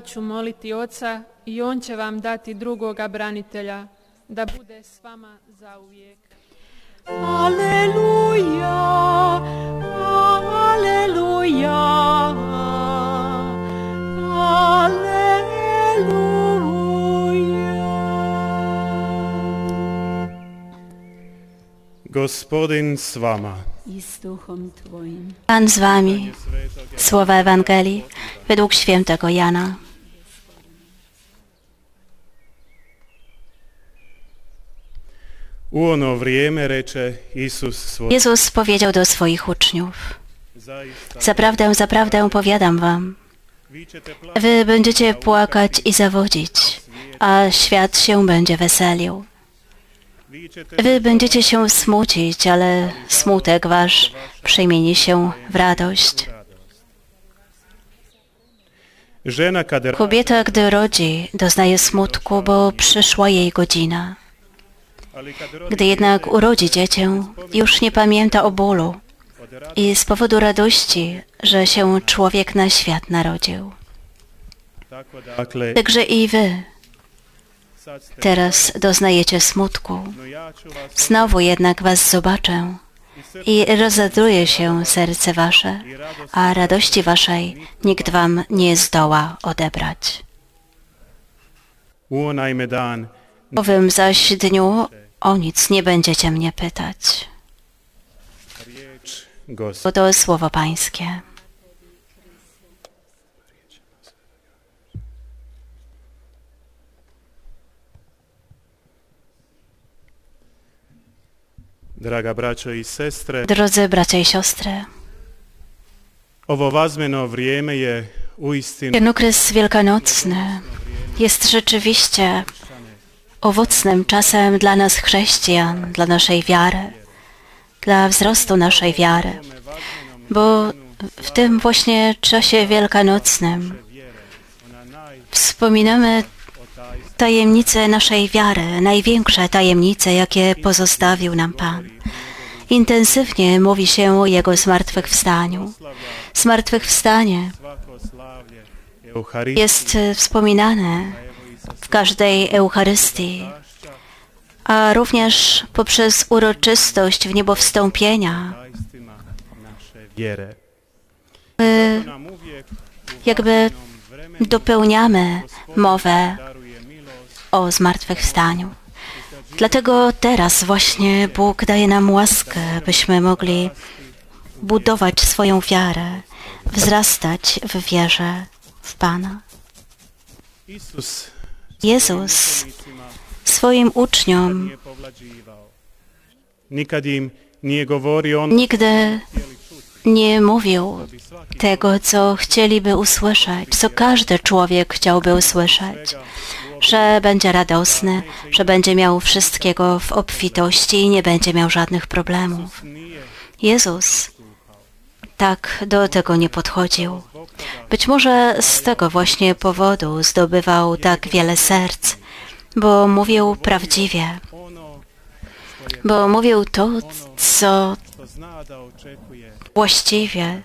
Ja ću moliti Oca i On će vam dati drugoga branitelja, da bude s vama zauvijek. Aleluja, aleluja, aleluja. Gospodin s vama. I z duchom Twoim. Pan z wami. Słowa Ewangelii według świętego Jana. U ono vrijeme reče Isus Jezus powiedział do swoich uczniów: Zaprawdę, zaprawdę powiadam wam, wy będziecie płakać i zawodzić, a świat się będzie weselił. Wy będziecie się smucić, ale smutek wasz przemieni się w radość. Kobieta, gdy rodzi, doznaje smutku, bo przyszła jej godzina. Gdy jednak urodzi dziecię, już nie pamięta o bólu i z powodu radości, że się człowiek na świat narodził. Także i wy teraz doznajecie smutku. no Znowu jednak was zobaczę i rozaduje się serce wasze, a radości waszej nikt wam nie zdoła odebrać. owym zaś dniu o nic nie będziecie mnie pytać, bo to słowo pańskie. Draga i sestre, Drodzy bracia i siostry, ovo vazmeno vrijeme je uistinu ten okres wielkanocny jest rzeczywiście owocnym czasem dla nas chrześcijan, dla naszej wiary, dla wzrostu naszej wiary, bo w tym właśnie czasie wielkanocnym wspominamy tajemnice naszej wiary, największe tajemnice, jakie pozostawił nam Pan. Intensywnie mówi się o Jego zmartwychwstaniu. Zmartwychwstanie jest wspominane w każdej Eucharystii, a również poprzez uroczystość w niebo wstąpienia, my jakby dopełniamy mowę o zmartwychwstaniu. Dlatego teraz właśnie Bóg daje nam łaskę, byśmy mogli budować swoją wiarę, wzrastać w wierze w Pana. Jezus swoim uczniom nigdy nie mówił tego, co chcieliby usłyszeć, co każdy człowiek chciałby usłyszeć, że będzie radosny, że będzie miał wszystkiego w obfitości i nie będzie miał żadnych problemów. Jezus tak do tego nie podchodził. Być może z tego właśnie powodu zdobywał tak wiele serc, bo mówił prawdziwie, bo mówił to, co właściwie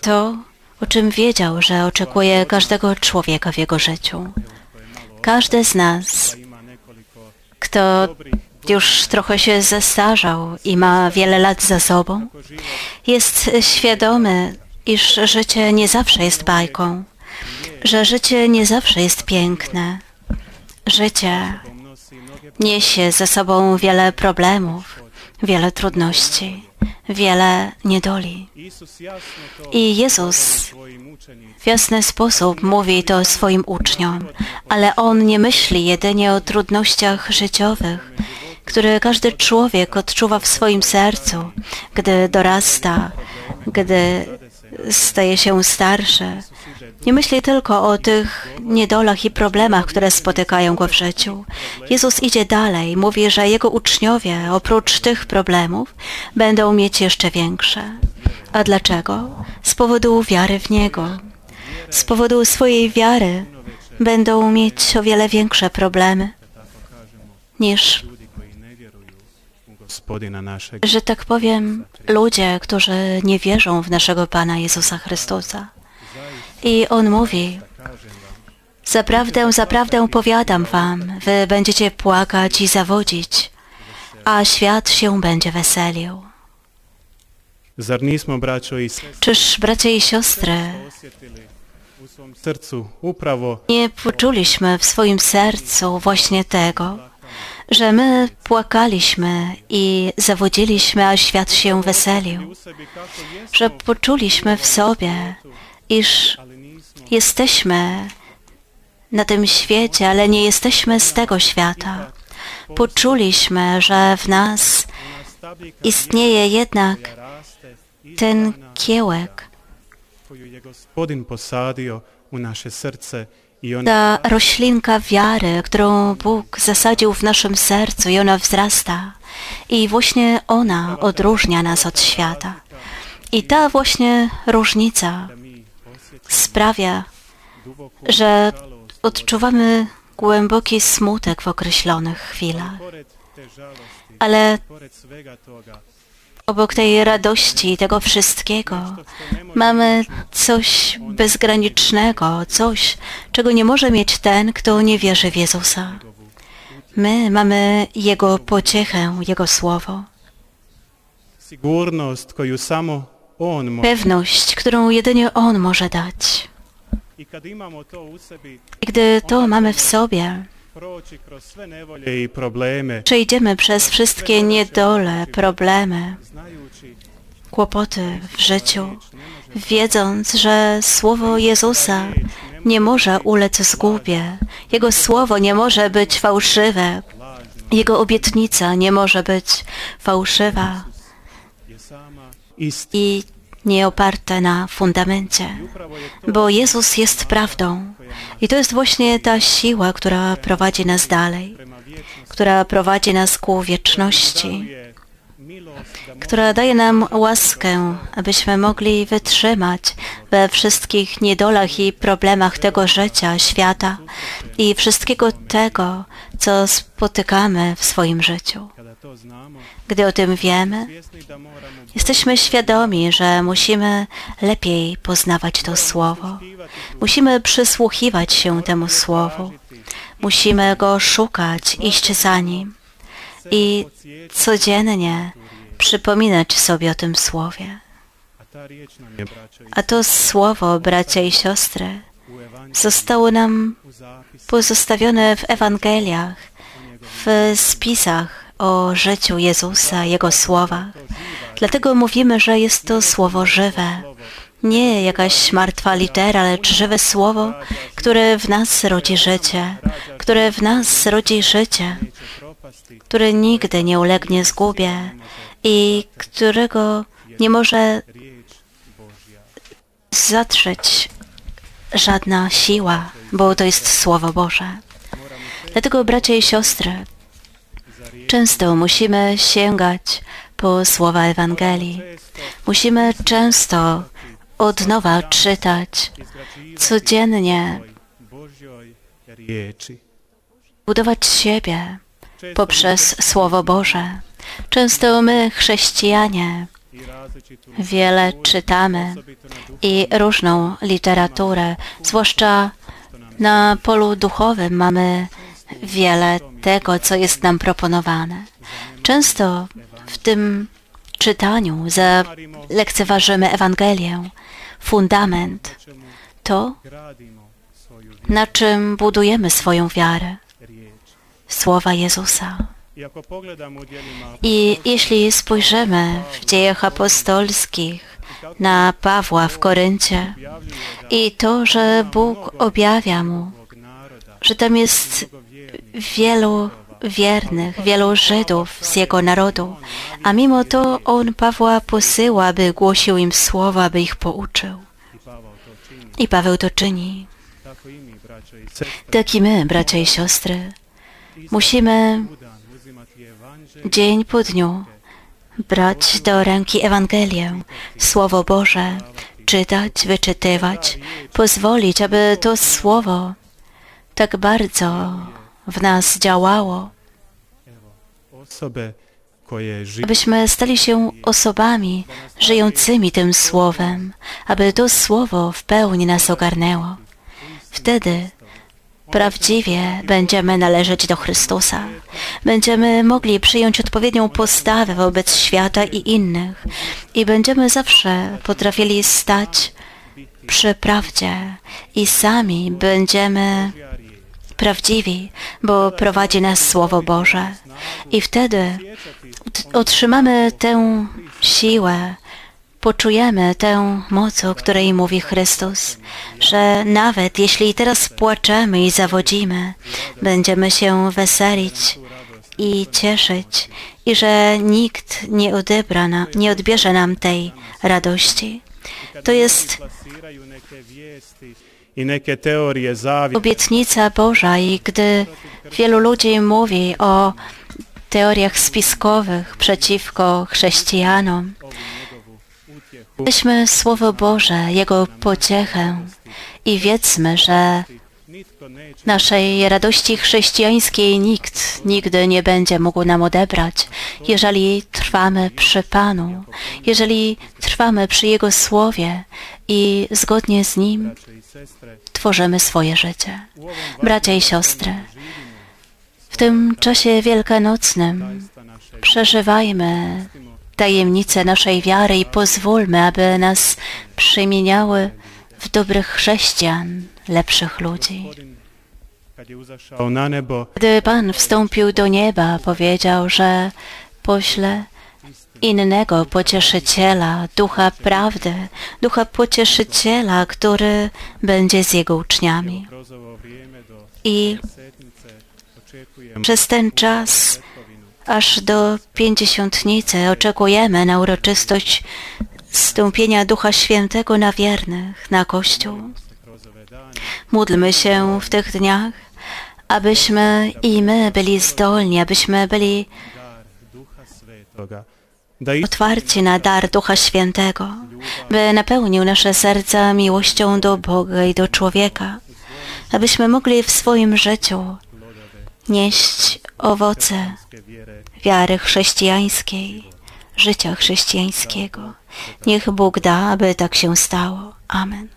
to, o czym wiedział, że oczekuje każdego człowieka w jego życiu. Każdy z nas, kto już trochę się zestarzał i ma wiele lat za sobą, jest świadomy, iż życie nie zawsze jest bajką, że życie nie zawsze jest piękne. Życie niesie ze sobą wiele problemów, wiele trudności, wiele niedoli. I Jezus w jasny sposób mówi to swoim uczniom, ale On nie myśli jedynie o trudnościach życiowych, które każdy człowiek odczuwa w swoim sercu, gdy dorasta, gdy staje się starszy. Nie myśli tylko o tych niedolach i problemach, które spotykają go w życiu. Jezus idzie dalej, mówi, że jego uczniowie oprócz tych problemów będą mieć jeszcze większe. A dlaczego? Z powodu wiary w Niego. Z powodu swojej wiary będą mieć o wiele większe problemy niż, że tak powiem, ludzie, którzy nie wierzą w naszego Pana Jezusa Chrystusa. I On mówi, zaprawdę, zaprawdę powiadam wam, wy będziecie płakać i zawodzić, a świat się będzie weselił. Czyż, bracia i siostry, nie poczuliśmy w swoim sercu właśnie tego, że my płakaliśmy i zawodziliśmy, a świat się weselił, że poczuliśmy w sobie, iż jesteśmy na tym świecie, ale nie jesteśmy z tego świata. Poczuliśmy, że w nas istnieje jednak ten kiełek, je gospodin naše srce i ona ta roślinka wiary, którą Bóg zasadził w naszym sercu i ona wzrasta. I właśnie ona odróżnia nas od świata. I ta właśnie różnica sprawia, że odczuwamy głęboki smutek w określonych chwilach. Ale obok tej radości i tego wszystkiego mamy coś bezgranicznego, coś, czego nie może mieć ten, kto nie wierzy w Jezusa. My mamy Jego pociechę, Jego słowo, pewność, którą jedynie On może dać. I gdy to mamy w sobie, przejdziemy przez wszystkie niedole, problemy, kłopoty w życiu, wiedząc, że Słowo Jezusa nie może ulec zgubie, Jego Słowo nie może być fałszywe, Jego obietnica nie może być fałszywa. I nie oparte na fundamencie, bo Jezus jest prawdą. I to jest właśnie ta siła, która prowadzi nas dalej, która prowadzi nas ku wieczności. Która daje nam łaskę, abyśmy mogli wytrzymać we wszystkich niedolach i problemach tego życia, świata i wszystkiego tego, co spotykamy w swoim życiu. Gdy o tym wiemy, jesteśmy świadomi, że musimy lepiej poznawać to Słowo. Musimy przysłuchiwać się temu Słowu. Musimy go szukać, iść za nim i codziennie przypominać sobie o tym Słowie. a to słowo, bracia i siostry, zostało nam pozostawione w Ewangeliach, w spisach o życiu Jezusa, Jego słowa. Dlatego mówimy, że jest to słowo żywe. Nie jakaś martwa litera, lecz żywe słowo, które w nas rodzi życie, które w nas rodzi życie, które nigdy nie ulegnie zgubie i którego nie może zatrzeć żadna siła, bo to jest Słowo Boże. Dlatego, bracia i siostry, często musimy sięgać po słowa Ewangelii. Musimy często od nowa czytać, codziennie budować siebie poprzez Słowo Boże. Często my, chrześcijanie, wiele czytamy i różną literaturę, zwłaszcza na polu duchowym mamy wiele tego, co jest nam proponowane. Często w tym czytaniu lekceważymy Ewangelię, fundament, to, na czym budujemy swoją wiarę. Słowa Jezusa. I jeśli spojrzymy w dziejach apostolskich na Pawła w Koryncie i to, że Bóg objawia mu, że tam jest wielu wiernych, wielu Żydów z jego narodu, a mimo to on Pawła posyła, by głosił im słowa, by ich pouczył. i Paweł to czyni. Tak i my, bracia i siostry, musimy dzień po dniu brać do ręki Ewangelię, Słowo Boże, czytać, wyczytywać, pozwolić, aby to Słowo tak bardzo w nas działało, abyśmy stali się osobami żyjącymi tym Słowem, aby to Słowo w pełni nas ogarnęło. Wtedy prawdziwie będziemy należeć do Chrystusa. Będziemy mogli przyjąć odpowiednią postawę wobec świata i innych i będziemy zawsze potrafili stać przy prawdzie i sami będziemy prawdziwi, bo prowadzi nas Słowo Boże. I wtedy ot- otrzymamy tę siłę, poczujemy tę moc, o której mówi Chrystus, że nawet jeśli teraz płaczemy i zawodzimy, będziemy się weselić i cieszyć i że nikt nie, odebra nie odbierze nam tej radości. To jest obietnica Boża i gdy wielu ludzi mówi o teoriach spiskowych przeciwko chrześcijanom, weźmy Słowo Boże, Jego pociechę i wiedzmy, że naszej radości chrześcijańskiej nikt nigdy nie będzie mógł nam odebrać, jeżeli trwamy przy Panu, jeżeli trwamy przy Jego Słowie i zgodnie z Nim tworzymy swoje życie. Bracia i siostry, w tym czasie wielkanocnym przeżywajmy tajemnice naszej wiary i pozwólmy, aby nas przemieniały w dobrych chrześcijan, lepszych ludzi. Gdy Pan wstąpił do nieba, powiedział, że pośle innego pocieszyciela, ducha prawdy, ducha pocieszyciela, który będzie z jego uczniami. I przez ten czas. Aż do pięćdziesiątnicy oczekujemy na uroczystość stąpienia Ducha Świętego na wiernych, na Kościół. Módlmy się w tych dniach, abyśmy i my byli zdolni, abyśmy byli otwarci na dar Ducha Świętego, by napełnił nasze serca miłością do Boga i do człowieka, abyśmy mogli w swoim życiu nieść owoce wiary chrześcijańskiej, życia chrześcijańskiego. Niech Bóg da, aby tak się stało. Amen.